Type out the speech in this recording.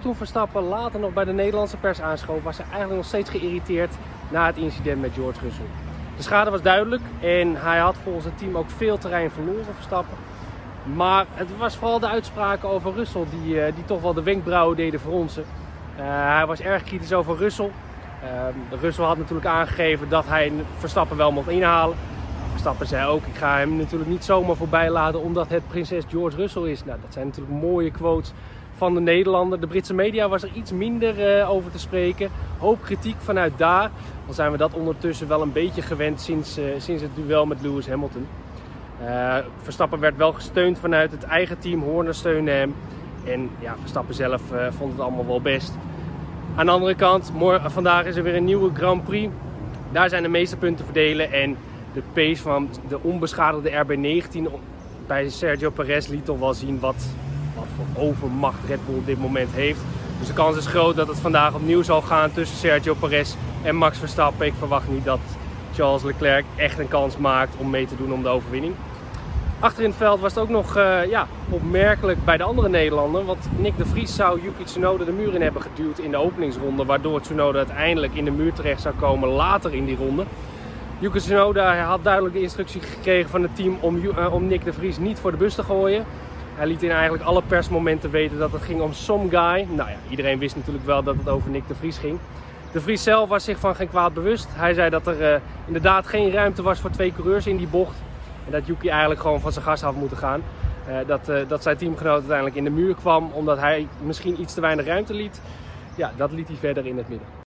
toen Verstappen later nog bij de Nederlandse pers aanschoof, was hij eigenlijk nog steeds geïrriteerd na het incident met George Russell. De schade was duidelijk en hij had volgens het team ook veel terrein verloren, Verstappen. Maar het was vooral de uitspraken over Russell die, eh, die toch wel de wenkbrauwen deden fronsen. Uh, hij was erg kritisch over Russell. Uh, Russell had natuurlijk aangegeven dat hij Verstappen wel mocht inhalen. Verstappen zei ook, ik ga hem natuurlijk niet zomaar voorbij laten omdat het prinses George Russell is. Nou, dat zijn natuurlijk mooie quotes van de Nederlander. De Britse media was er iets minder uh, over te spreken. Hoop kritiek vanuit daar. Dan zijn we dat ondertussen wel een beetje gewend sinds, uh, sinds het duel met Lewis Hamilton. Uh, Verstappen werd wel gesteund vanuit het eigen team. Horner steunde hem. En ja, Verstappen zelf vond het allemaal wel best. Aan de andere kant, morgen, vandaag is er weer een nieuwe Grand Prix. Daar zijn de meeste punten verdelen. En de pace van de onbeschadigde RB19 bij Sergio Perez liet toch wel zien wat, wat voor overmacht Red Bull op dit moment heeft. Dus de kans is groot dat het vandaag opnieuw zal gaan tussen Sergio Perez en Max Verstappen. Ik verwacht niet dat Charles Leclerc echt een kans maakt om mee te doen om de overwinning. Achter in het veld was het ook nog uh, ja, opmerkelijk bij de andere Nederlander. Want Nick de Vries zou Yuki Tsunoda de muur in hebben geduwd in de openingsronde. Waardoor Tsunoda uiteindelijk in de muur terecht zou komen later in die ronde. Yuki Tsunoda had duidelijk de instructie gekregen van het team om, uh, om Nick de Vries niet voor de bus te gooien. Hij liet in eigenlijk alle persmomenten weten dat het ging om some guy. Nou ja, iedereen wist natuurlijk wel dat het over Nick de Vries ging. De Vries zelf was zich van geen kwaad bewust. Hij zei dat er uh, inderdaad geen ruimte was voor twee coureurs in die bocht. En dat Yuki eigenlijk gewoon van zijn gas af moeten gaan. Uh, dat, uh, dat zijn teamgenoot uiteindelijk in de muur kwam omdat hij misschien iets te weinig ruimte liet. Ja, dat liet hij verder in het midden.